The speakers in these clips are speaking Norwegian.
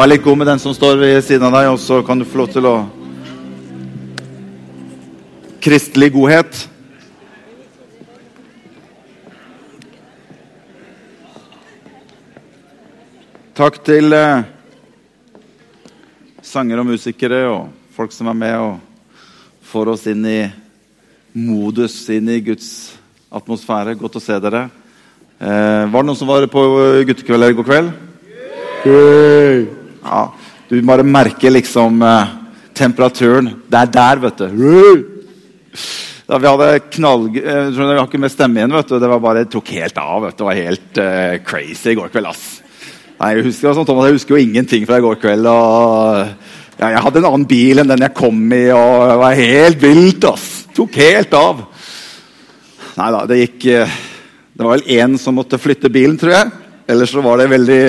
Vær litt god med den som står ved siden av deg, og så kan du få lov til å Kristelig godhet. Takk til eh, sanger og musikere og folk som er med og får oss inn i modus, inn i Guds atmosfære. Godt å se dere. Eh, var det noen som var på guttekveld i går kveld? Ja, du bare merker liksom eh, temperaturen. Det er der, vet du. Da vi hadde knall... Jeg vi har ikke med stemme igjen. vet du. Det var bare, tok helt av. vet du. Det var helt eh, crazy i går kveld. ass. Nei, Jeg husker, sånn, Thomas, jeg husker jo ingenting fra i går kveld. og ja, Jeg hadde en annen bil enn den jeg kom i, og det var helt vilt. ass. Tok helt av. Nei da, det gikk eh, Det var vel én som måtte flytte bilen, tror jeg. Ellers så var det veldig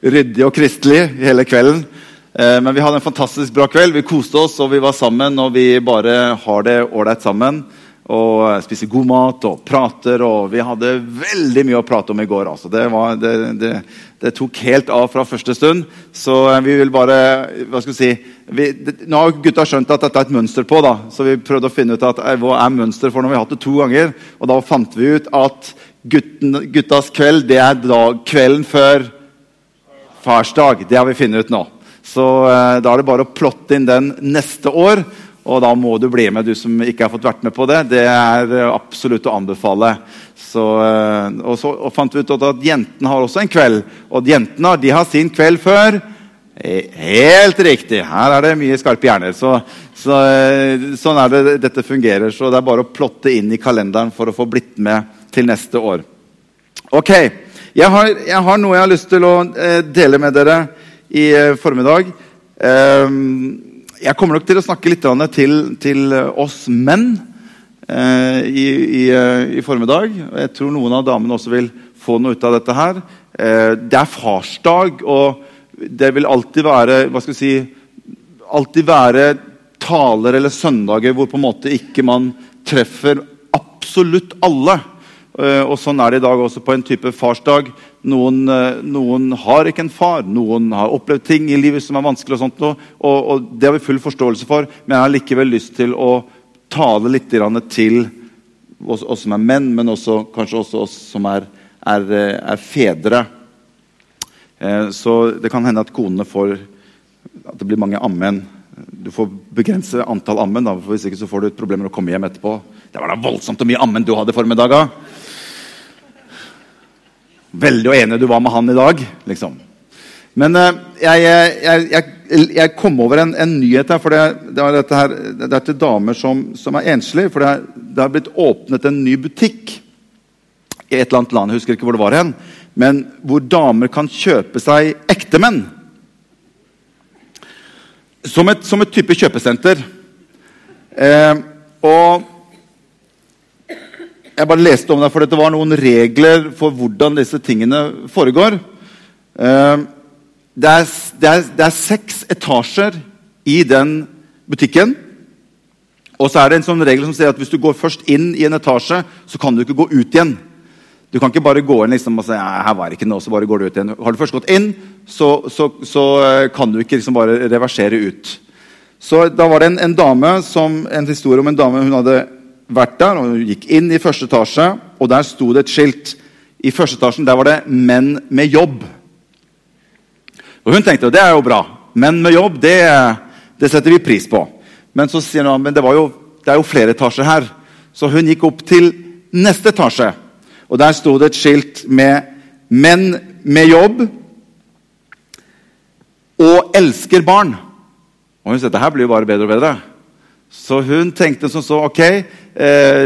ryddig og kristelig hele kvelden. Eh, men vi hadde en fantastisk bra kveld. Vi koste oss, og vi var sammen. Og vi bare har det ålreit sammen. Og spiser god mat og prater. Og vi hadde veldig mye å prate om i går. Altså. Det, var, det, det, det, tok helt av fra første stund. Så eh, vi vil bare hva skal vi si, vi, Nå har gutta skjønt at dette er et mønster på, da. så vi prøvde å finne ut at, eh, hva er mønster for når vi har hatt det to ganger. Og da fant vi ut at gutten, guttas kveld det er dag, kvelden før farsdag. Det har vi funnet ut nå. Så eh, da er det bare å plotte inn den neste år. Og da må du bli med, du som ikke har fått vært med på det. Det er eh, absolutt å anbefale. Så, eh, og så og fant vi ut at jentene har også en kveld. Og jentene de har sin kveld før. Eh, helt riktig. Her er det mye skarpe hjerner. Så, så, sånn er det dette fungerer. Så det er bare å plotte inn i kalenderen for å få blitt med til neste år. Ok, Jeg har, jeg har noe jeg har lyst til å eh, dele med dere i eh, formiddag. Eh, jeg kommer nok til å snakke litt til, til oss menn eh, i, i, i, formiddag. Jeg tror noen av damene også vil få noe ut av dette her. Det er farsdag, og det vil alltid være hva skal si, alltid være taler eller søndager hvor på en måte ikke man treffer absolutt alle. Eh, og Sånn er det i dag også på en type farsdag. Noen, eh, noen, har ikke en far, noen har opplevd ting i livet som er vanskelig. og sånt, og, og Det har vi full forståelse for, men jeg har likevel lyst til å tale litt til oss, oss, som er menn, men også, kanskje også oss som er, er, er fedre. Eh, så det kan hende at konene får at det blir mange ammen. Du får begrense antall ammen, da, for hvis ikke så får du et problem med å komme hjem etterpå. Det var da voldsomt mye ammen du hadde formiddaga! formiddag. Veldig enig du var med han i dag, liksom. Men uh, jeg, jeg, jeg, jeg, kom over en, en nyhet her. for Det, det, er, her, det er til damer som, som er enslige. for det, det har blitt åpnet en ny butikk i et eller annet land. Jeg husker ikke hvor det var hen. Men hvor damer kan kjøpe seg ektemenn. Som et, som et type kjøpesenter. Eh, og jeg bare leste om det, for det var noen regler for hvordan disse tingene foregår. Eh, det er, det, er, det er, seks etasjer i den butikken. Og så er det en sånn regel som sier at hvis du går først inn i en etasje, så kan du ikke gå ut igjen. Du kan ikke bare gå inn liksom og si her var det ikke noe, så bare går du ut igjen. Har du først gått inn, så, så, så eh, kan du ikke liksom bare reversere ut. Så Da var det en, en, dame som, en historie om en dame hun hadde vært der og hun gikk inn i første etasje, og der sto det et skilt. I første etasjen der var det 'Menn med jobb'. Og Hun tenkte det er jo bra. Menn med jobb, det, det setter vi pris på. Men så sier hun men det, jo, det er jo flere etasjer her. Så hun gikk opp til neste etasje. Og Der sto det et skilt med 'Menn med jobb' og 'elsker barn'. Og hun sa det her blir jo bare bedre og bedre. Så hun tenkte som så ok, eh,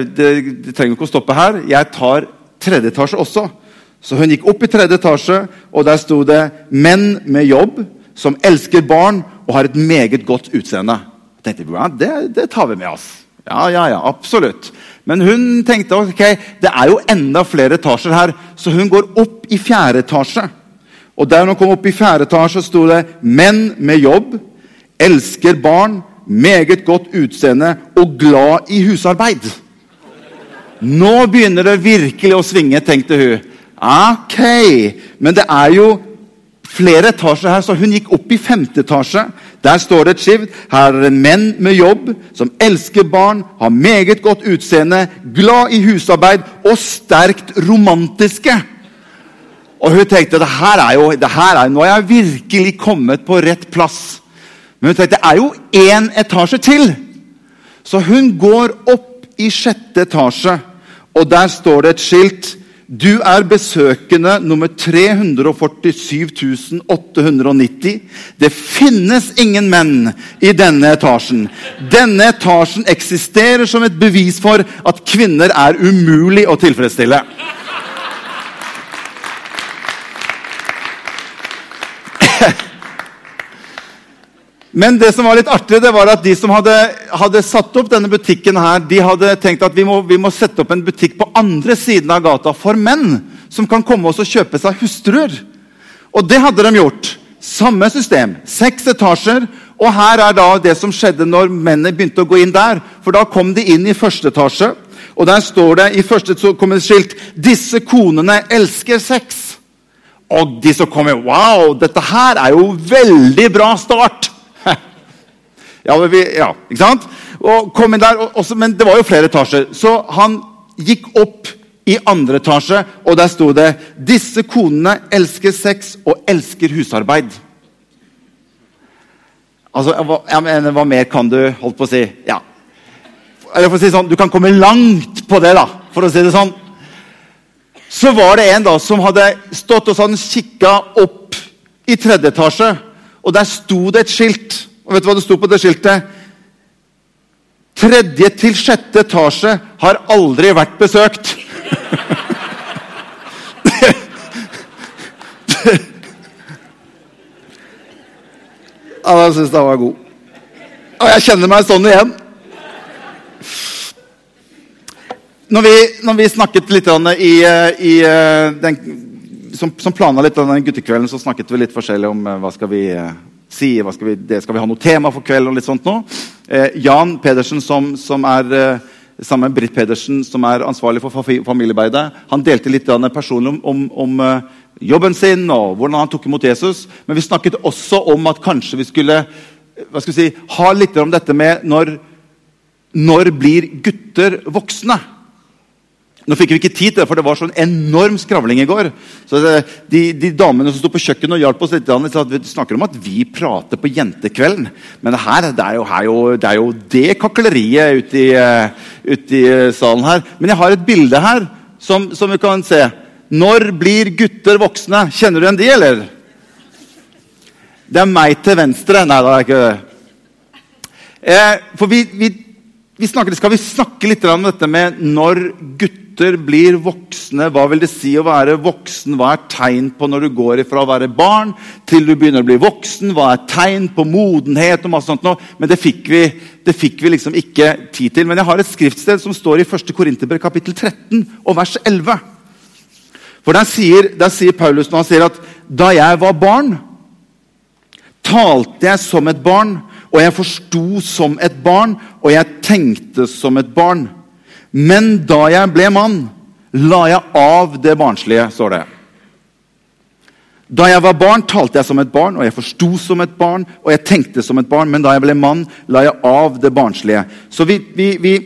det, det, trenger ikke å stoppe her. Jeg tar tredje etasje også. Så hun gikk opp i tredje etasje, og der sto det 'menn med jobb som elsker barn og har et meget godt utseende'. Jeg tenkte ja, det, det tar vi med oss. Ja, ja, ja, absolutt. Men hun tenkte ok, det er jo enda flere etasjer her, så hun går opp i fjerde etasje. Og der hun kom opp i fjerde etasje, sto det 'menn med jobb, elsker barn' meget godt utseende og glad i husarbeid. Nå begynner det virkelig å svinge, tenkte hun. Ok, Men det er jo flere etasjer her, så hun gikk opp i femte etasje. Der står det et skift. Her er det menn med jobb som elsker barn, har meget godt utseende, glad i husarbeid og sterkt romantiske. Og hun tenkte det her er nå har jeg virkelig kommet på rett plass. Men hun tenkte det er jo én etasje til. Så hun går opp i sjette etasje, og der står det et skilt. Du er besøkende nummer 347 890. Det finnes ingen menn i denne etasjen. Denne etasjen eksisterer som et bevis for at kvinner er umulig å tilfredsstille. Men det som var litt artig, det var at de som hadde, hadde satt opp denne butikken, her, de hadde tenkt at vi må, vi må, sette opp en butikk på andre siden av gata for menn. Som kan komme oss og kjøpe seg hustruer. Og det hadde de gjort. Samme system. Seks etasjer. Og her er da det som skjedde når mennene begynte å gå inn der. For da kom de inn i første etasje. Og der står det i første skilt 'Disse konene elsker sex'. Og de som kommer Wow, dette her er jo veldig bra start! Ja, vi, ja, ikke sant? Og kom inn der, og, også, Men det var jo flere etasjer. Så han gikk opp i andre etasje, og der sto det 'Disse konene elsker sex og elsker husarbeid'. Altså, jeg mener, Hva mer kan du holdt på å si? Ja. Eller for å si sånn, Du kan komme langt på det, da, for å si det sånn. Så var det en da som hadde stått og sånn kikka opp i tredje etasje, og der sto det et skilt. Og vet du hva det sto på det skiltet? Tredje til sjette etasje har aldri vært besøkt. ja, jeg syns den var god. Og jeg kjenner meg sånn igjen. Når vi, når vi snakket litt i, i den, som, som planla litt den guttekvelden, så snakket vi litt forskjellig om hva skal vi si hva skal vi, det skal vi ha noe tema for kvelden. og litt sånt nå. Eh, Jan Pedersen, som, som er eh, sammen med Britt Pedersen, som er ansvarlig for familiearbeidet, han delte litt personlig om, om, om uh, jobben sin og hvordan han tok imot Jesus. Men vi snakket også om at kanskje vi skulle hva skal vi si, ha litt om dette med når, når blir gutter voksne? Nå fikk vi ikke tid til det, for det var sånn enorm skravling i går. Så de, de, damene som sto på kjøkkenet og hjalp oss litt, sa at vi snakker om at vi prater på jentekvelden. Men her, det, er, jo, her jo, det er jo det kakleriet ute i, uh, ute i uh, salen her. Men jeg har et bilde her som, som, vi kan se. Når blir gutter voksne? Kjenner du igjen de, eller? Det er meg til venstre. Nei, det er ikke det. Eh, for vi, vi, vi snakker, skal vi snakke litt om dette med når gutter blir voksne, hva vil det si å være voksen? Hva er tegn på når du går fra å være barn til du begynner å bli voksen? Hva er tegn på modenhet? og masse sånt noe? Men det fikk, vi, det fikk vi liksom ikke tid til. Men jeg har et skriftsted som står i 1. Korinterbrev kapittel 13 og vers 11. For der sier, der sier Paulus når han sier at da jeg var barn, talte jeg som et barn, og jeg forsto som et barn, og jeg tenkte som et barn. Men da jeg ble mann, la jeg av det barnslige, står det. Da jeg var barn, talte jeg som et barn, og jeg forsto som et barn, og jeg tenkte som et barn, men da jeg ble mann, la jeg av det barnslige. Så vi, vi, vi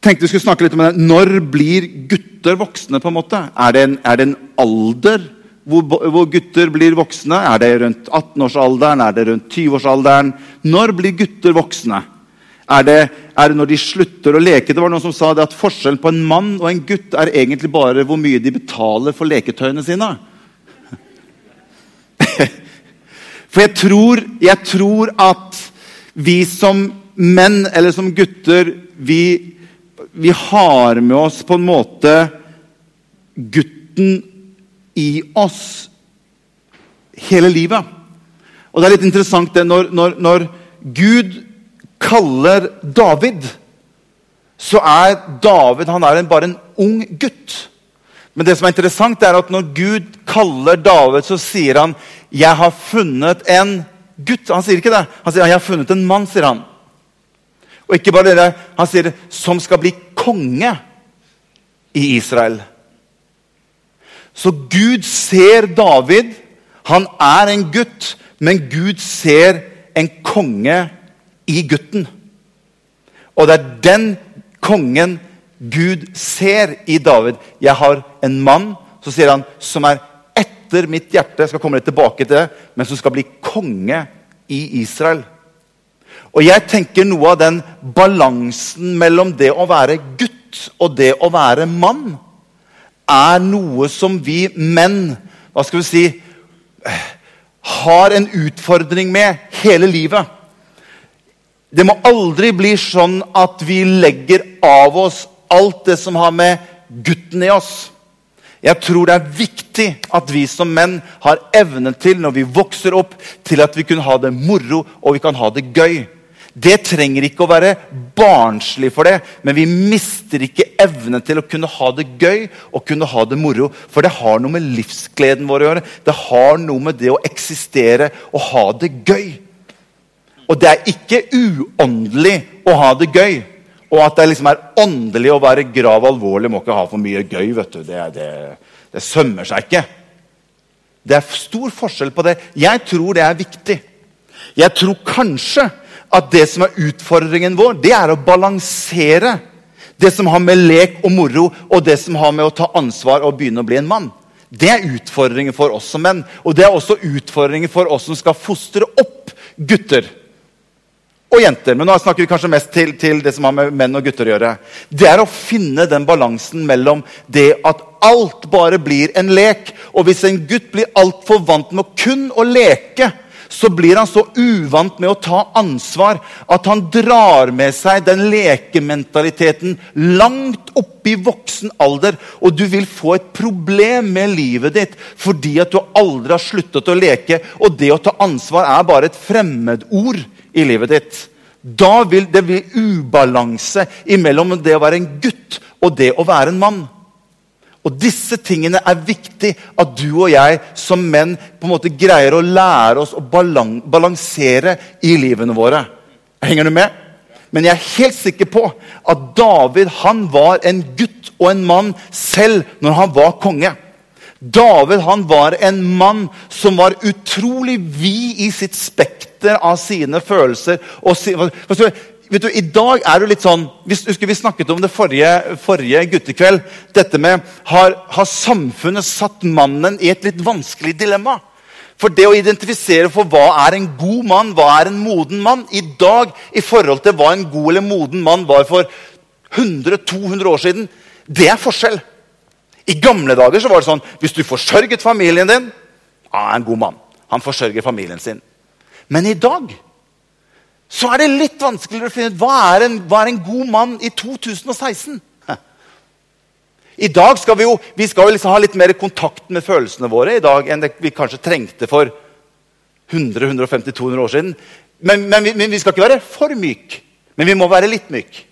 tenkte vi skulle snakke litt om det. Når blir gutter voksne? på en måte? Er det en, er det en alder hvor, hvor, gutter blir voksne? Er det rundt 18-årsalderen? Er det rundt 20-årsalderen? Når blir gutter voksne? Er det, er det, når de slutter å leke? Det var noen som sa at Forskjellen på en mann og en gutt er egentlig bare hvor mye de betaler for leketøyene sine. For jeg tror, jeg tror at vi som menn eller som gutter vi, vi har med oss på en måte gutten i oss hele livet. Og det er litt interessant det når, når, når Gud kaller David, så er David han er bare en ung gutt. Men det som er interessant er at når Gud kaller David, så sier han 'Jeg har funnet en gutt'. Han sier ikke det. Han sier 'Jeg har funnet en mann', sier han. Og ikke bare det, han sier 'som skal bli konge i Israel'. Så Gud ser David. Han er en gutt, men Gud ser en konge i gutten. Og det er den kongen Gud ser i David. Jeg har en mann så sier han, som er etter mitt hjerte, skal komme litt tilbake til det, men som skal bli konge i Israel. Og jeg tenker Noe av den balansen mellom det å være gutt og det å være mann, er noe som vi menn hva skal vi si, har en utfordring med hele livet. Det må aldri bli sånn at vi legger av oss alt det som har med gutten i oss. Jeg tror det er viktig at vi som menn har evnen til når vi vokser opp, til at vi kan ha det moro og vi kan ha det gøy. Det trenger ikke å være barnslig for det, men vi mister ikke evnen til å kunne ha det gøy og kunne ha det moro. For det har noe med livsgleden vår å gjøre. Det har noe med det å eksistere og ha det gøy. Og det er ikke uåndelig å ha det gøy. Og at det liksom er åndelig å være grav alvorlig, må ikke ha for mye gøy. vet du. Det, det, det sømmer seg ikke. Det er stor forskjell på det. Jeg tror det er viktig. Jeg tror kanskje at det som er utfordringen vår, det er å balansere det som har med lek og moro, og det som har med å ta ansvar og begynne å bli en mann. Det er utfordringen for oss som menn. Og det er også utfordringen for oss som skal fostre opp gutter og jenter. Men nå snakker vi kanskje mest til, til, det som har med menn og gutter å gjøre. Det er å finne den balansen mellom det at alt bare blir en lek. Og hvis en gutt blir altfor vant med kun å leke, så blir han så uvant med å ta ansvar at han drar med seg den lekementaliteten langt opp i voksen alder. Og du vil få et problem med livet ditt fordi at du aldri har sluttet å leke. Og det å ta ansvar er bare et fremmedord i livet ditt. Da vil det bli ubalanse mellom det å være en gutt og det å være en mann. Og Disse tingene er viktig at du og jeg som menn på en måte greier å lære oss å balansere i livene våre. Henger du med? Men jeg er helt sikker på at David han var en gutt og en mann selv når han var konge. David han var en mann som var utrolig vid i sitt spekter av sine følelser. og vet du, I dag er det litt sånn Vi, vi snakket om det forrige, forrige guttekveld. Dette med har, har samfunnet satt mannen i et litt vanskelig dilemma? For det å identifisere for hva er en god mann, hva er en moden mann, i dag i forhold til hva en god eller moden mann var for 100-200 år siden, det er forskjell. I gamle dager så var det sånn hvis du forsørget familien din, han er en god mann. Han forsørger familien sin. Men i dag så er det litt vanskeligere å finne ut hva er en, hva er en god mann i 2016. I dag skal vi jo, vi skal liksom ha litt mer kontakt med følelsene våre i dag enn vi kanskje trengte for 100-150-200 år siden. Men, men, vi, men, vi, skal ikke være for myk, men vi må være litt myk.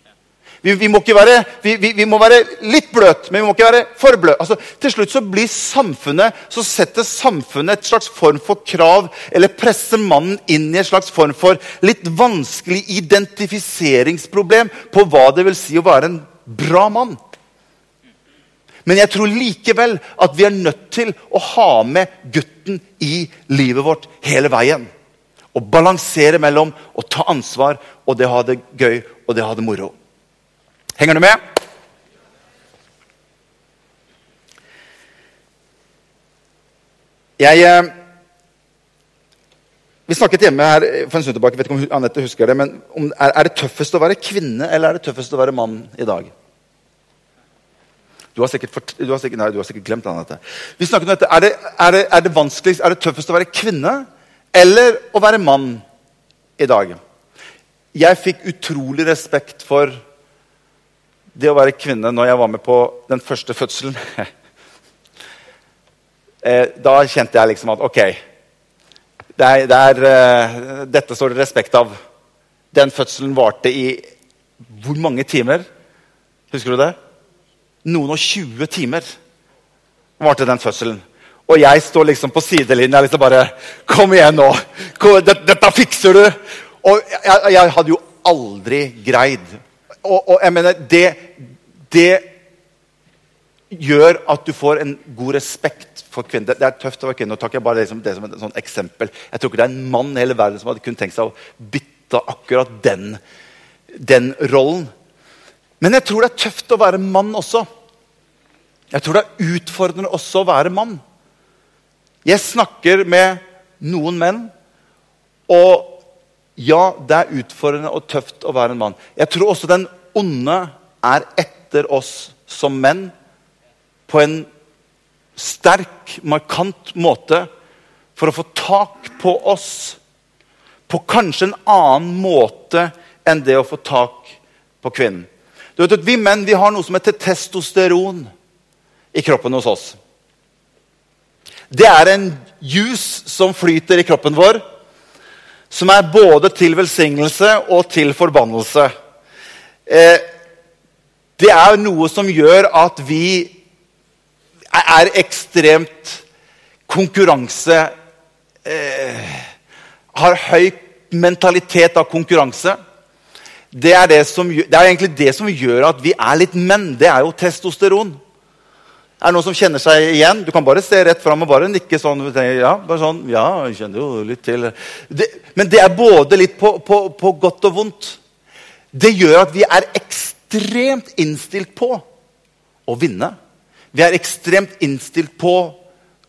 Vi, vi, må være, vi, vi, må være, litt bløt, men vi må ikke være for bløt. Altså, til slutt så blir samfunnet, så setter samfunnet et slags form for krav, eller presser mannen inn i et slags form for litt vanskelig identifiseringsproblem på hva det vil si å være en bra mann. Men jeg tror likevel at vi er nødt til å ha med gutten i livet vårt hele veien. Og balansere mellom å ta ansvar og det å ha det gøy og det å ha det moro. Henger du med? Jeg eh, Vi snakket hjemme her for en stund tilbake. vet ikke om Anette husker det, men er, er, det tøffest å være kvinne eller er det tøffest å være mann i dag? Du har sikkert, fort, du har sikkert, nei, du har sikkert glemt Anette. Vi snakket om dette. Er det, er, det, er det vanskeligst, er det tøffest å være kvinne eller å være mann i dag? Jeg fikk utrolig respekt for det å være kvinne når jeg var med på den første fødselen eh, Da kjente jeg liksom at ok det er, det er, uh, Dette står det respekt av. Den fødselen varte i hvor mange timer? Husker du det? Noen og 20 timer varte den fødselen. Og jeg står liksom på sidelinja liksom bare Kom igjen nå! Kom, dette, dette fikser du! Og jeg, jeg hadde jo aldri greid og, og, jeg mener, det, det gjør at du får en god respekt for kvinner. Det, det er tøft å være kvinne. og tar jeg bare liksom det som et sånn eksempel. Jeg tror ikke det er en mann i hele verden som hadde kunnet tenkt seg å bytte akkurat den, den rollen. Men jeg tror det er tøft å være mann også. Jeg tror det er utfordrende også å være mann. Jeg snakker med noen menn, og ja, det er utfordrende og tøft å være en mann. Jeg tror også den onde er etter oss som menn på en sterk, markant måte for å få tak på oss på kanskje en annen måte enn det å få tak på kvinnen. Du vet at Vi menn vi har noe som heter testosteron i kroppen hos oss. Det er en juice som flyter i kroppen vår, som er både til velsignelse og til forbannelse. Eh, det er noe som gjør at vi er ekstremt konkurranse eh, Har høy mentalitet av konkurranse. Det er, det, som, det er egentlig det som gjør at vi er litt menn. Det er jo testosteron. Er det noen som kjenner seg igjen? Du kan bare se rett fram og bare nikke sånn. Ja, bare sånn, ja, jeg kjenner jo litt til. Det, men det er både litt på, på, på, godt og vondt. Det gjør at vi er ekstremt innstilt på å vinne. Vi er ekstremt innstilt på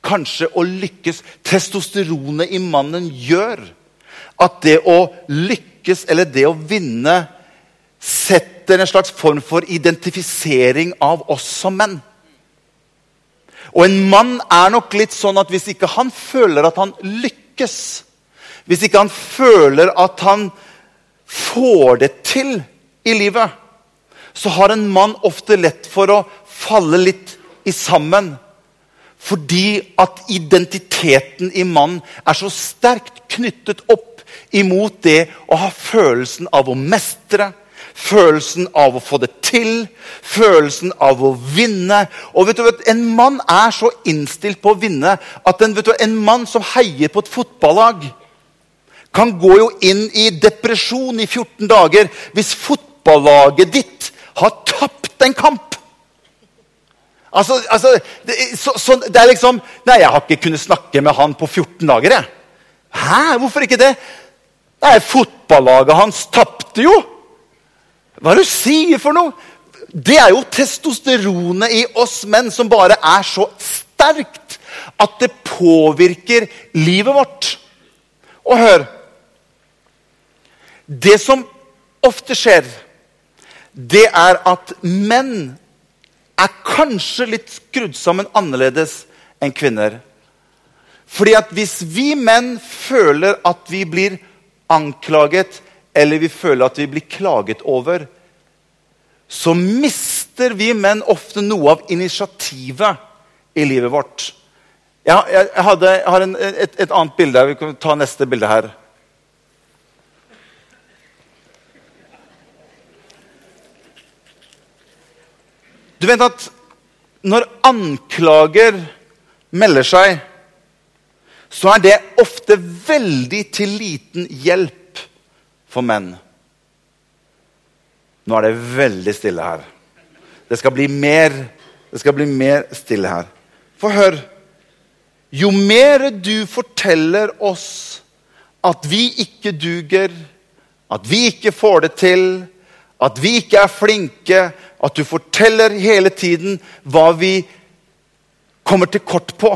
kanskje å lykkes. Testosteronet i mannen gjør at det å lykkes eller det å vinne setter en slags form for identifisering av oss som menn. Og en mann er nok litt sånn at hvis ikke han føler at han lykkes, hvis ikke han føler at han får det til i livet, så har en mann ofte lett for å falle litt i sammen. Fordi at identiteten i mannen er så sterkt knyttet opp imot det å ha følelsen av å mestre, følelsen av å få det til, følelsen av å vinne. Og vet du, En mann er så innstilt på å vinne at en, du, en mann som heier på et fotballag, kan gå jo inn i depresjon i 14 dager hvis fotballaget ditt har tapt en kamp. Altså, altså det, så, så, det, er liksom Nei, jeg har ikke kunnet snakke med han på 14 dager. jeg. Hæ? Hvorfor ikke det? Nei, Fotballaget hans tapte jo! Hva er det du sier for noe? Det er jo testosteronet i oss menn som bare er så sterkt at det påvirker livet vårt. Og hør Det som ofte skjer, det er at menn er kanskje litt skrudd sammen annerledes enn kvinner. Fordi at hvis vi menn føler at vi blir anklaget eller vi føler at vi blir klaget over, så mister vi menn ofte noe av initiativet i livet vårt. Jeg, jeg, hadde, jeg har en, et, et, annet bilde. Vi kan ta neste bilde her. Du vet at når anklager melder seg, så er det ofte veldig til liten hjelp for menn. Nå er det veldig stille her. Det skal bli mer, det skal bli mer stille her. For hør. Jo mer du forteller oss at vi ikke duger, at vi ikke får det til, at vi ikke er flinke, at du forteller hele tiden hva vi kommer til kort på,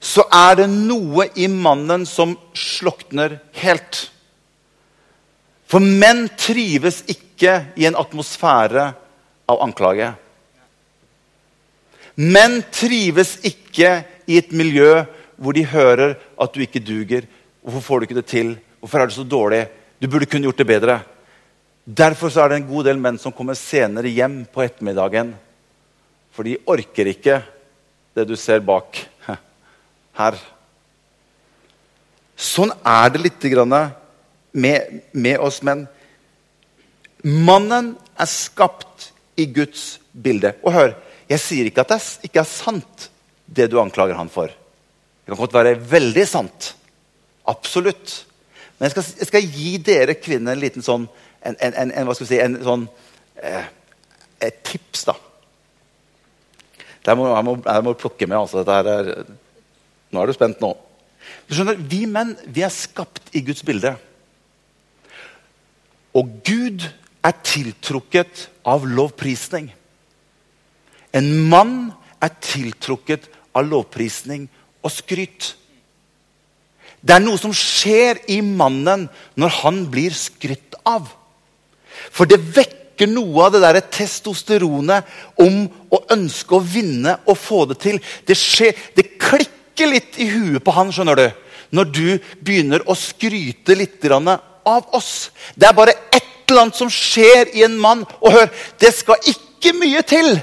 så er det noe i mannen som slukner helt. For menn trives ikke i en atmosfære av anklage. Menn trives ikke i et miljø hvor de hører at du ikke duger. Hvorfor får du ikke det til? Hvorfor er du så dårlig? Du burde kunne gjort det bedre. Derfor er det en god del menn som kommer senere hjem på ettermiddagen. For de orker ikke det du ser bak her. Sånn er det litt med, med oss menn. Mannen er skapt i Guds bilde. Og hør, jeg sier ikke at det ikke er sant, det du anklager han for. Det kan godt være veldig sant. Absolutt. Men jeg skal, jeg skal gi dere kvinner en liten sånn en, en, en, hva skal vi si, en sånn eh, et tips, da. Det må, jeg, må, jeg må plukke med. altså. Er, nå er du spent nå. Du skjønner, Vi menn vi er skapt i Guds bilde. Og Gud er tiltrukket av lovprisning. En mann er tiltrukket av lovprisning og skryt. Det er noe som skjer i mannen når han blir skrytt av. For det vekker noe av det der testosteronet om å ønske å vinne og få det til. Det, skjer, det klikker litt i huet på han skjønner du, når du begynner å skryte litt av oss. Det er bare ett eller annet som skjer i en mann. Og hør, det skal ikke mye til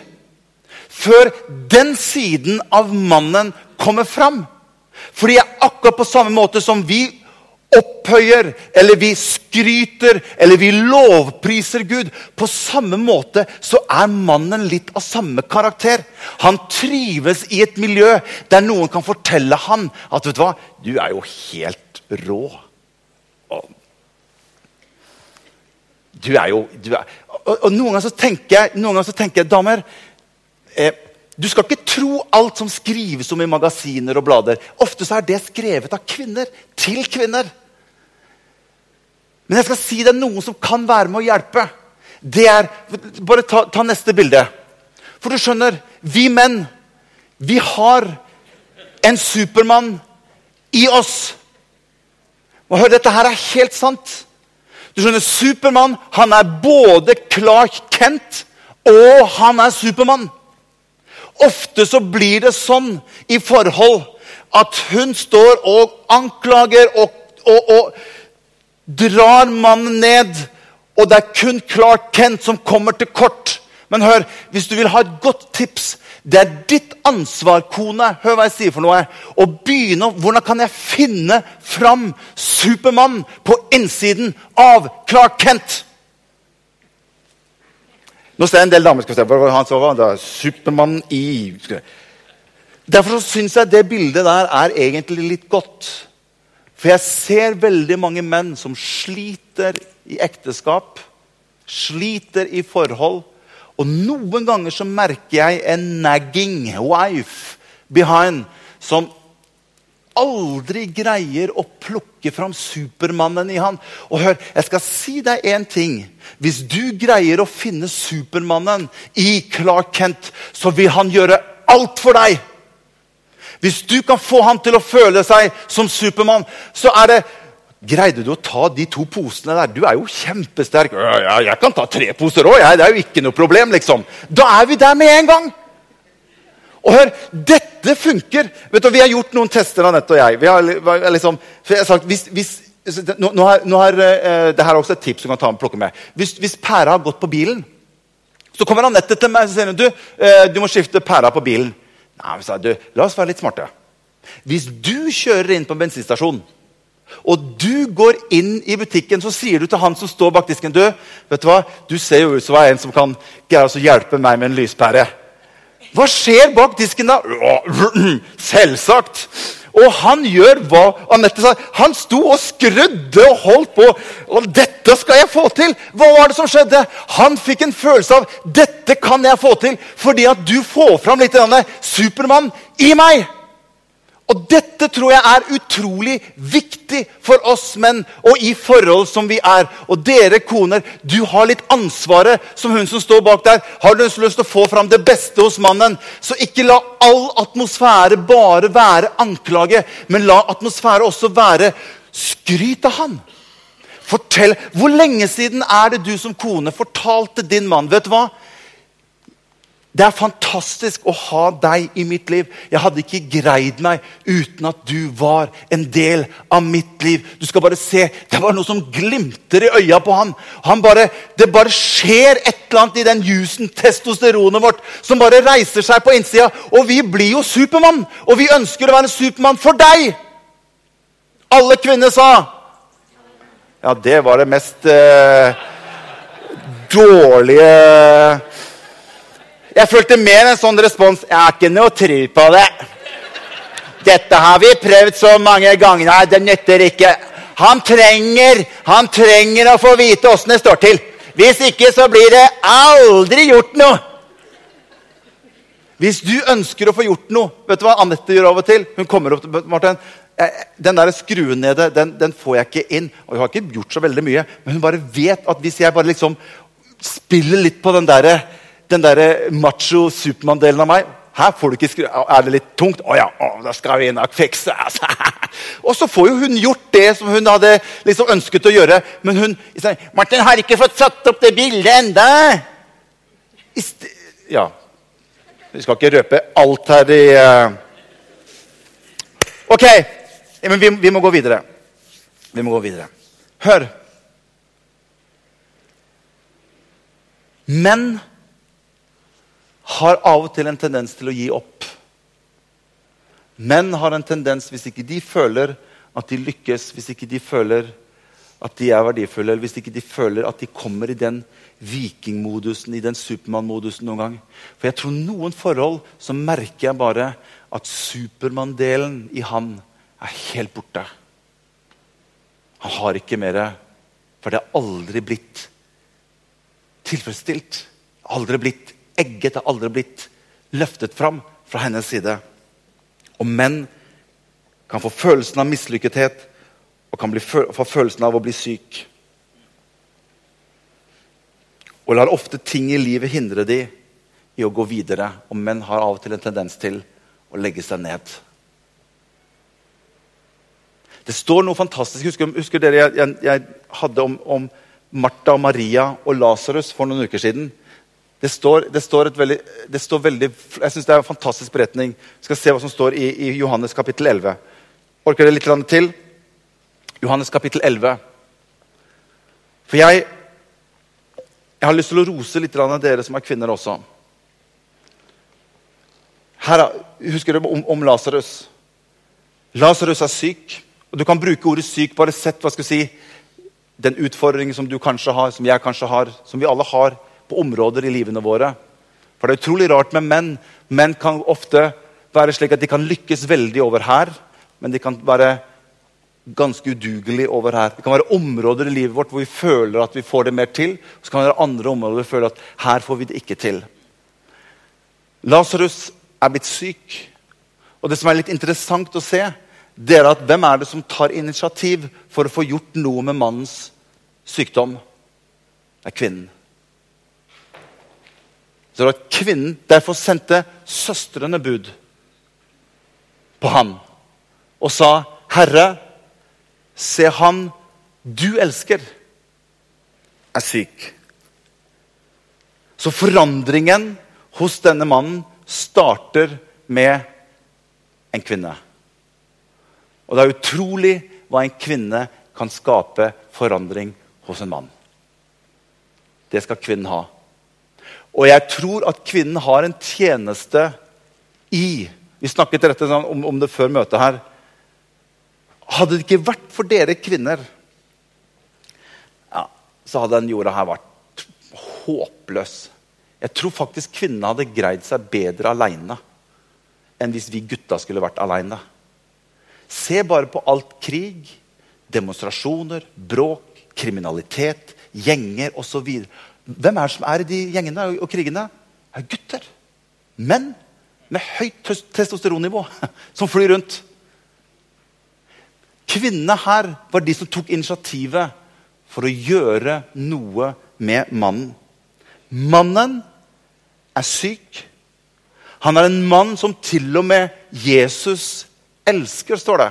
før den siden av mannen kommer fram. Fordi jeg akkurat på samme måte som vi opphøyer, eller vi skryter, eller vi lovpriser Gud. På samme måte så er mannen litt av samme karakter. Han trives i et miljø der noen kan fortelle han at vet du hva, du er jo helt rå. Du er jo du er, og, og, Noen ganger så tenker jeg, noen ganger så tenker jeg damer eh, Du skal ikke tro alt som skrives om i magasiner og blader. Ofte så er det skrevet av kvinner til kvinner. Men jeg skal si det er noen som kan være med å hjelpe. Det er, Bare ta, ta neste bilde. For du skjønner, vi menn, vi har en Supermann i oss. Og hør, dette her er helt sant. Du skjønner, Supermann han er både Clark Kent og han er Supermann. Ofte så blir det sånn i forhold at hun står og anklager og, og, og drar mannen ned. Og det er kun Clark Kent som kommer til kort. Men hør, hvis du vil ha et godt tips Det er ditt ansvar, kone, hør hva jeg sier for noe, å begynne Hvordan kan jeg finne fram Supermann på innsiden av Clark Kent? Nå ser jeg en del damer skal se på han så det er Supermann i Derfor syns jeg det bildet der er egentlig litt godt. For jeg ser veldig mange menn som sliter i ekteskap, sliter i forhold og noen ganger så merker jeg en nagging wife behind som aldri greier å plukke fram Supermannen i han. Og hør, jeg skal si deg én ting. Hvis du greier å finne Supermannen i Clark Kent, så vil han gjøre alt for deg. Hvis du kan få han til å føle seg som Supermann, så er det Greide du å ta de to posene der? Du er jo kjempesterk. Ja, jeg kan ta tre poser òg. Det er jo ikke noe problem. liksom. Da er vi der med en gang. Og hør, dette funker. Vet du, Vi har gjort noen tester, Anette og jeg. Vi har liksom, jeg har sagt, hvis, hvis, nå, nå har, nå har, uh, det her er også et tips du kan ta med, plukke med. Hvis, hvis pæra har gått på bilen, så kommer Anette til meg og sier du, uh, du må skifte pæra på bilen. Nei, sa du, La oss være litt smarte. Hvis du kjører inn på en bensinstasjon og du går inn i butikken, så sier du til han som står bak disken du, vet Du hva, du ser jo ut som en som kan hjelpe meg med en lyspære. Hva skjer bak disken da? Selvsagt! Og han gjør hva Anette sa. Han sto og skrudde og holdt på. Og 'Dette skal jeg få til!' Hva var det som skjedde? Han fikk en følelse av 'Dette kan jeg få til', fordi at du får fram litt Supermann i meg. Og Dette tror jeg er utrolig viktig for oss menn og i forhold som vi er. Og dere koner, du har litt ansvaret som hun som står bak der. Har du lyst til å få fram det beste hos mannen, så ikke la all atmosfære bare være anklage, men la atmosfære også være skryt av han. Fortell, Hvor lenge siden er det du som kone fortalte din mann vet du hva? Det er fantastisk å ha deg i mitt liv. Jeg hadde ikke greid meg uten at du var en del av mitt liv. Du skal bare se, Det var noe som glimter i øya på han. han bare, det bare skjer et eller annet i den jusen, testosteronet vårt, som bare reiser seg på innsida. Og vi blir jo Supermann, og vi ønsker å være Supermann for deg. Alle kvinner sa Ja, det var det mest eh, dårlige jeg følte mer en sånn respons. Jeg har ikke noe tro på det. Dette har vi prøvd så mange ganger. Nei, det nytter ikke. Han trenger, han trenger å få vite åssen det står til. Hvis ikke så blir det aldri gjort noe. Hvis du ønsker å få gjort noe Vet du hva Anette gjør av og til? Hun kommer opp til Martin, Den der skruen nede den, den, får jeg ikke inn. Og Hun har ikke gjort så veldig mye, men hun bare vet at hvis jeg bare liksom spiller litt på den der, den der macho Supermann-delen av meg her får du ikke skru... Er det litt tungt? Å ja, å, da skal vi nok fikse altså. Og så får jo hun gjort det som hun hadde liksom ønsket å gjøre. Men hun sier 'Martin har ikke fått satt opp det bildet enda. Ja. Vi skal ikke røpe alt her i uh... Ok, men vi, vi må gå videre. Vi må gå videre. Hør. Menn har av og til en tendens til å gi opp. Menn har en tendens, hvis ikke de føler at de lykkes, hvis ikke de føler at de er verdifulle, eller hvis ikke de føler at de kommer i den vikingmodusen, i den Supermann-modusen noen gang. For jeg tror noen forhold så merker jeg bare at Supermann-delen i han er helt borte. Han har ikke mer, for det har aldri blitt tilfredsstilt. Aldri blitt egget, har aldri blitt løftet fram fra hennes side. Og menn kan få følelsen av mislykkethet og kan få følelsen av å bli syk. Og lar ofte ting i livet hindre de i å gå videre. Og menn har av og til en tendens til å legge seg ned. Det står noe fantastisk. Husker, husker dere jeg, jeg, jeg hadde om, om Martha og Maria og Lasarus for noen uker siden? Det står, det står, veldig, det står veldig, Jeg syns det er en fantastisk beretning. Vi skal se hva som står i, i Johannes kapittel 11. Orker dere litt til? Johannes kapittel 11. For jeg, jeg har lyst til å rose litt av dere som er kvinner også. Her, husker dere om, om Lasarus? Lasarus er syk. og Du kan bruke ordet syk. Bare sett hva skal jeg si, den utfordringen som du kanskje har, som jeg kanskje har, som vi alle har på områder i livene våre. For det er utrolig rart med menn. Menn kan ofte være slik at de kan lykkes veldig over her, men de kan være ganske udugelige over her. Det kan være områder i livet vårt hvor vi føler at vi får det mer til. Og så kan det være andre områder hvor vi føler at her får vi det ikke til. Lasarus er blitt syk. Og det som er litt interessant å se, det er at hvem er det som tar initiativ for å få gjort noe med mannens sykdom? Det er kvinnen. Så at Kvinnen derfor sendte søstrene bud på ham og sa, 'Herre, se han du elsker, er syk.' Så forandringen hos denne mannen starter med en kvinne. Og det er utrolig hva en kvinne kan skape forandring hos en mann. Det skal kvinnen ha. Og jeg tror at kvinnen har en tjeneste i Vi snakket rett om, om det før møtet her. Hadde det ikke vært for dere kvinner, ja, så hadde den jorda her vært håpløs. Jeg tror faktisk kvinnene hadde greid seg bedre aleine enn hvis vi gutta skulle vært aleine. Se bare på alt krig, demonstrasjoner, bråk, kriminalitet, gjenger osv. Hvem er det som er i de gjengene og krigene? Det er gutter. Menn med høyt testosteronnivå som flyr rundt. Kvinnene her var de som tok initiativet for å gjøre noe med mannen. Mannen er syk. Han er en mann som til og med Jesus elsker, står det.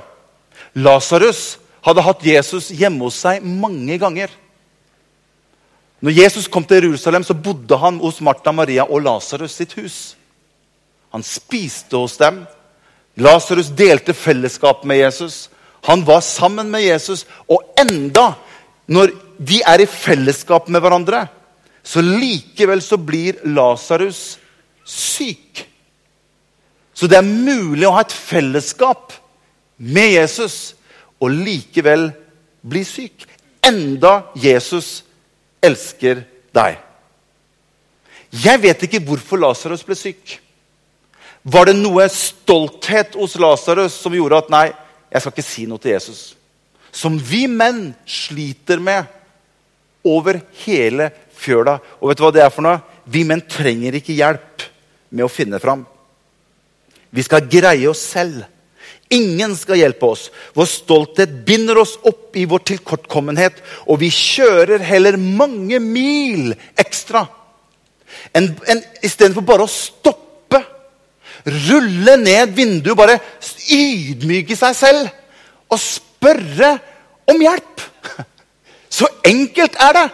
Lasarus hadde hatt Jesus hjemme hos seg mange ganger. Når Jesus kom til Jerusalem, så bodde han hos Martha, Maria og Lasarus sitt hus. Han spiste hos dem. Lasarus delte fellesskap med Jesus. Han var sammen med Jesus. Og enda når de er i fellesskap med hverandre, så likevel så blir Lasarus syk. Så det er mulig å ha et fellesskap med Jesus og likevel bli syk. Enda Jesus elsker deg. Jeg vet ikke hvorfor Lasarus ble syk. Var det noe stolthet hos Lasarus som gjorde at nei, jeg skal ikke si noe til Jesus? Som vi menn sliter med over hele fjøla. Og vet du hva det er for noe? Vi menn trenger ikke hjelp med å finne fram. Vi skal greie oss selv. Ingen skal hjelpe oss. Vår stolthet binder oss opp i vår tilkortkommenhet, og vi kjører heller mange mil ekstra en, en, istedenfor bare å stoppe. Rulle ned vinduet, bare ydmyke seg selv og spørre om hjelp. Så enkelt er det.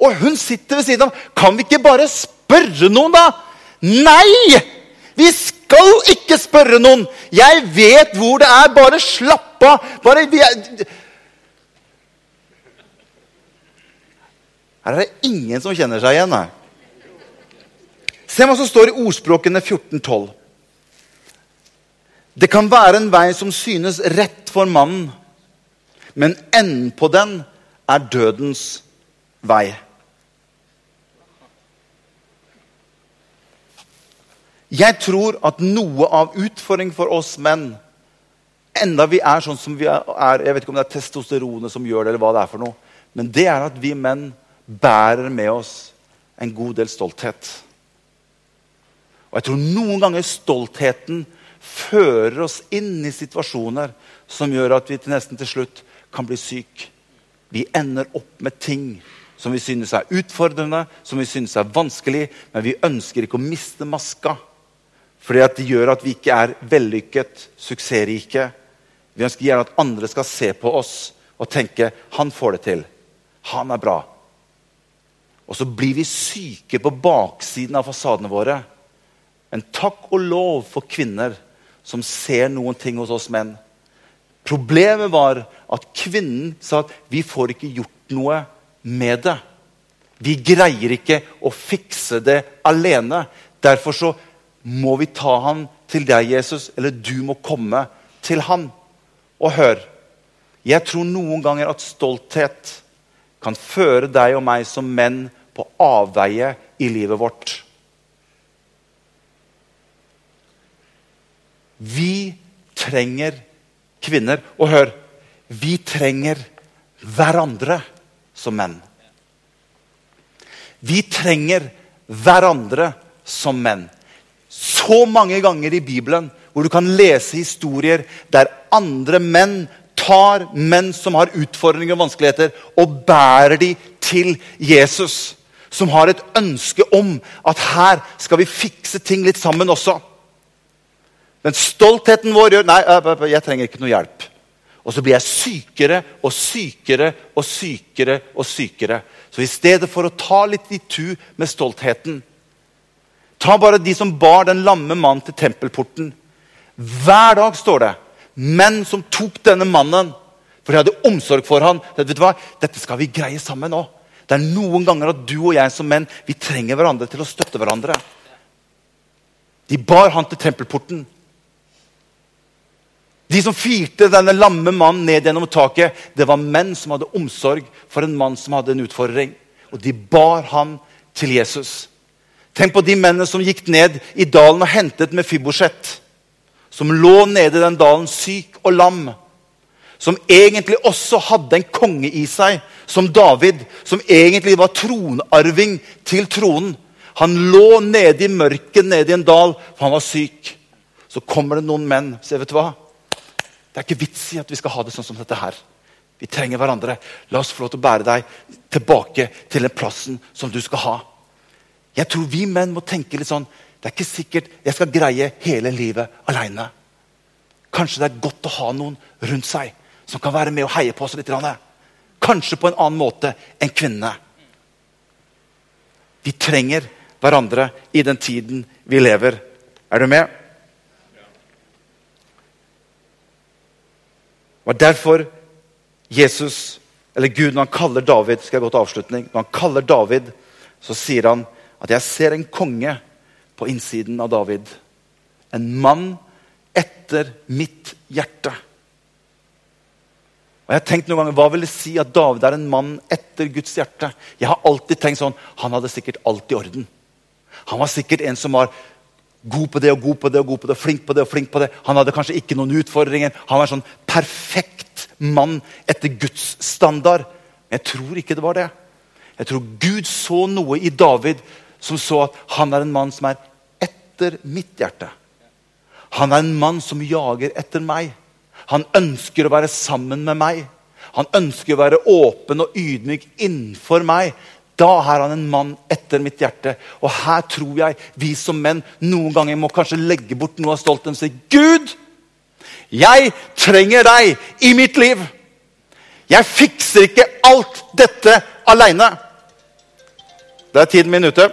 Og hun sitter ved siden av. Kan vi ikke bare spørre noen, da? Nei! Vi skal ikke spørre noen. Jeg vet hvor det er. Bare slapp av. Bare Her er det ingen som kjenner seg igjen. Her. Se hva som står i ordspråkene 1412. Det kan være en vei som synes rett for mannen, men enden på den er dødens vei. Jeg tror at noe av utfordringen for oss menn, enda vi er sånn som vi er Jeg vet ikke om det er testosteronet som gjør det, eller hva det er for noe. Men det er at vi menn bærer med oss en god del stolthet. Og jeg tror noen ganger stoltheten fører oss inn i situasjoner som gjør at vi til nesten til slutt kan bli syk. Vi ender opp med ting som vi synes er utfordrende, som vi synes er vanskelig, men vi ønsker ikke å miste maska. Fordi at det gjør at vi ikke er vellykket, suksessrike. Vi ønsker gjerne at andre skal se på oss og tenke 'Han får det til. Han er bra'. Og så blir vi syke på baksiden av fasadene våre. En takk og lov for kvinner som ser noen ting hos oss menn. Problemet var at kvinnen sa at 'vi får ikke gjort noe med det'. Vi greier ikke å fikse det alene. Derfor så må vi ta han til deg, Jesus, eller du må komme til han. Og hør, jeg tror noen ganger at stolthet kan føre deg og meg som menn på avveie i livet vårt. Vi trenger kvinner. Og hør, vi trenger hverandre som menn. Vi trenger hverandre som menn så mange ganger i Bibelen hvor du kan lese historier der andre menn tar menn som har utfordringer og vanskeligheter, og bærer de til Jesus. Som har et ønske om at her skal vi fikse ting litt sammen også. Men stoltheten vår gjør Nei, jeg trenger ikke noe hjelp. Og så blir jeg sykere og sykere og sykere og sykere. Så i stedet for å ta litt i tu med stoltheten, Ta bare de som bar den lamme mannen til tempelporten. Hver dag står det menn som tok denne mannen, for de hadde omsorg for han. Hva? Dette skal vi greie sammen òg. Det er noen ganger at du og jeg som menn vi trenger hverandre til å støtte hverandre. De bar han til tempelporten. De som firte denne lamme mannen ned gjennom taket, det var menn som hadde omsorg for en mann som hadde en utfordring. Og de bar han til Jesus. Tenk på de mennene som gikk ned i dalen og hentet med Fibosjet. Som lå nede i den dalen syk og lam. Som egentlig også hadde en konge i seg, som David. Som egentlig var tronarving til tronen. Han lå nede i mørket nede i en dal, for han var syk. Så kommer det noen menn sier vet du hva? Det er ikke vits i at vi skal ha det sånn som dette her. Vi trenger hverandre. La oss få lov til å bære deg tilbake til den plassen som du skal ha. Jeg tror vi menn må tenke litt sånn Det er ikke sikkert jeg skal greie hele livet aleine. Kanskje det er godt å ha noen rundt seg som kan være med og heie på oss litt. Kanskje på en annen måte enn kvinnene. Vi trenger hverandre i den tiden vi lever. Er du med? Det var derfor Jesus, eller Gud, når han kaller David skal jeg gå til avslutning, når han kaller David, så sier han at jeg ser en konge på innsiden av David. En mann etter mitt hjerte. Og jeg har tenkt noen ganger, Hva vil det si at David er en mann etter Guds hjerte? Jeg har alltid tenkt sånn, Han hadde sikkert alt i orden. Han var sikkert en som var god på det og god på det og god på det, flink på det og flink på det. Han hadde kanskje ikke noen utfordringer. Han var en sånn perfekt mann etter Guds standard. Men jeg tror ikke det var det. Jeg tror Gud så noe i David som så at han er en mann som er etter mitt hjerte. Han er en mann som jager etter meg. Han ønsker å være sammen med meg. Han ønsker å være åpen og ydmyk innenfor meg. Da er han en mann etter mitt hjerte. Og her tror jeg vi som menn noen ganger må kanskje legge bort noe av stoltheten og si Gud, jeg trenger deg i mitt liv. Jeg fikser ikke alt dette aleine. Det er tiden min ute.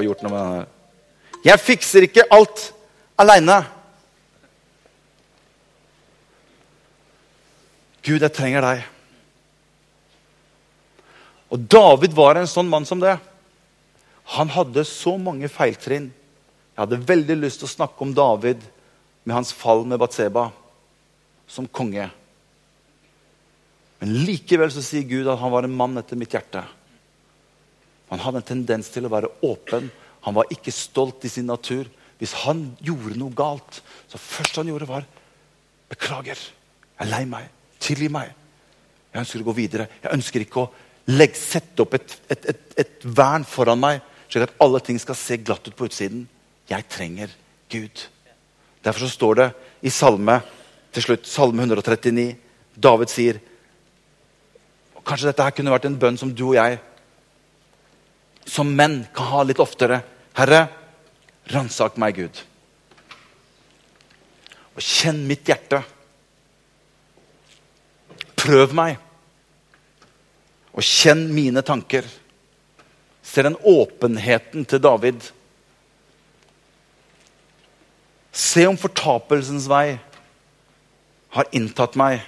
Få gjort noe med denne. Jeg fikser ikke alt aleine. Gud, jeg trenger deg. Og David var en sånn mann som det. Han hadde så mange feiltrinn. Jeg hadde veldig lyst til å snakke om David med hans fall med Batseba som konge. Men likevel så sier Gud at han var en mann etter mitt hjerte. Han hadde en tendens til å være åpen. Han var ikke stolt i sin natur. Hvis han gjorde noe galt, så først han gjorde, var Beklager. Jeg er lei meg. Tilgi meg. Jeg ønsker å gå videre. Jeg ønsker ikke å legge, sette opp et, et, et, et vern foran meg, slik at alle ting skal se glatt ut på utsiden. Jeg trenger Gud. Derfor så står det i salme til slutt, salme 139 David sier Kanskje dette her kunne vært en bønn som du og jeg som menn kan ha litt oftere. Herre, ransak meg, Gud. Og kjenn mitt hjerte. Prøv meg. Og kjenn mine tanker. Se den åpenheten til David. Se om fortapelsens vei har inntatt meg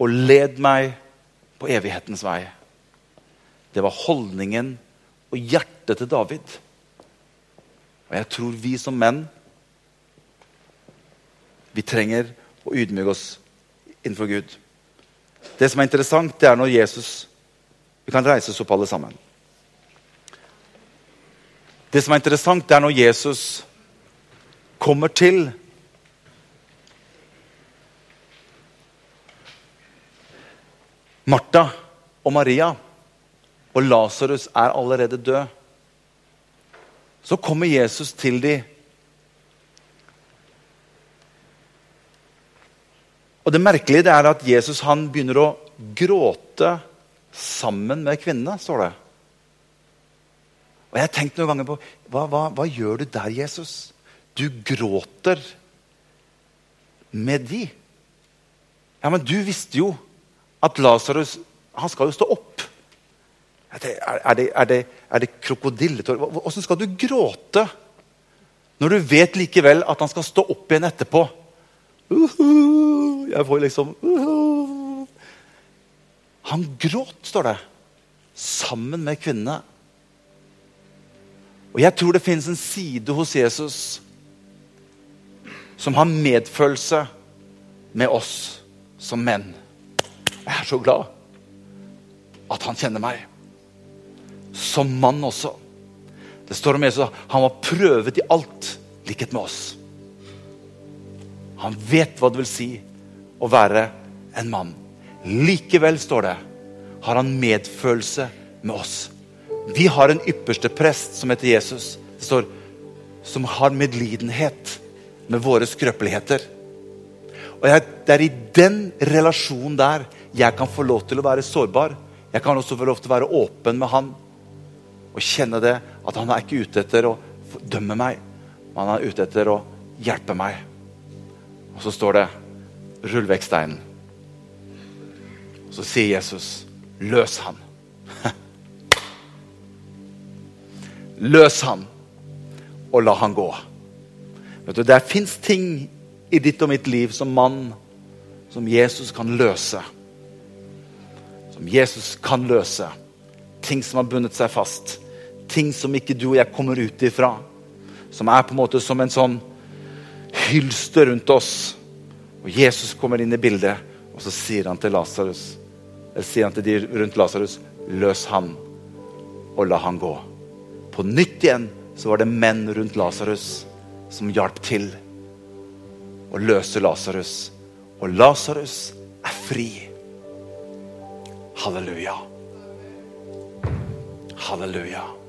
og led meg på evighetens vei. Det var holdningen og hjertet til David. Og jeg tror vi som menn vi trenger å ydmyke oss innenfor Gud. Det som er interessant, det er når Jesus Vi kan reise oss opp, alle sammen. Det som er interessant, det er når Jesus kommer til Martha og Maria, og Lasarus er allerede død. Så kommer Jesus til dem. Og Det merkelige det er at Jesus han begynner å gråte sammen med kvinnene, står det. Og Jeg har tenkt noen ganger på hva, hva, hva gjør du der, Jesus? Du gråter med de. Ja, men du visste jo at Lasarus skal jo stå opp. Er det, er det, er det, er krokodilletårer? Åssen skal du gråte når du vet likevel at han skal stå opp igjen etterpå? Uh -huh, jeg får liksom uh -huh. Han gråt, står det, sammen med kvinnene. Og jeg tror det finnes en side hos Jesus som har medfølelse med oss som menn. Jeg er så glad at han kjenner meg. Som mann også. Det står om Jesus han var prøvet i alt, likhet med oss. Han vet hva det vil si å være en mann. Likevel, står det, har han medfølelse med oss. Vi har en ypperste prest som heter Jesus. Det står som har medlidenhet med våre skrøpeligheter. Og Det er i den relasjonen der jeg kan få lov til å være sårbar. Jeg kan også få lov til å være åpen med han og kjenne det at han er ikke ute etter å dømme meg, men han er ute etter å hjelpe meg. Og så står det 'rull vekk steinen'. Og så sier Jesus 'løs han'. Løs han, og la han gå. Vet du, Det fins ting i ditt og mitt liv som mann som Jesus kan løse som Jesus kan løse. Ting som har bundet seg fast. Ting som ikke du og jeg kommer ut ifra. Som er på en måte som en sånn hylster rundt oss. Og Jesus kommer inn i bildet, og så sier han til Lazarus, Eller sier han til de rundt Lasarus Løs han, og la han gå. På nytt igjen så var det menn rundt Lasarus som hjalp til å løse Lasarus. Og Lasarus er fri. Halleluja. Halleluja.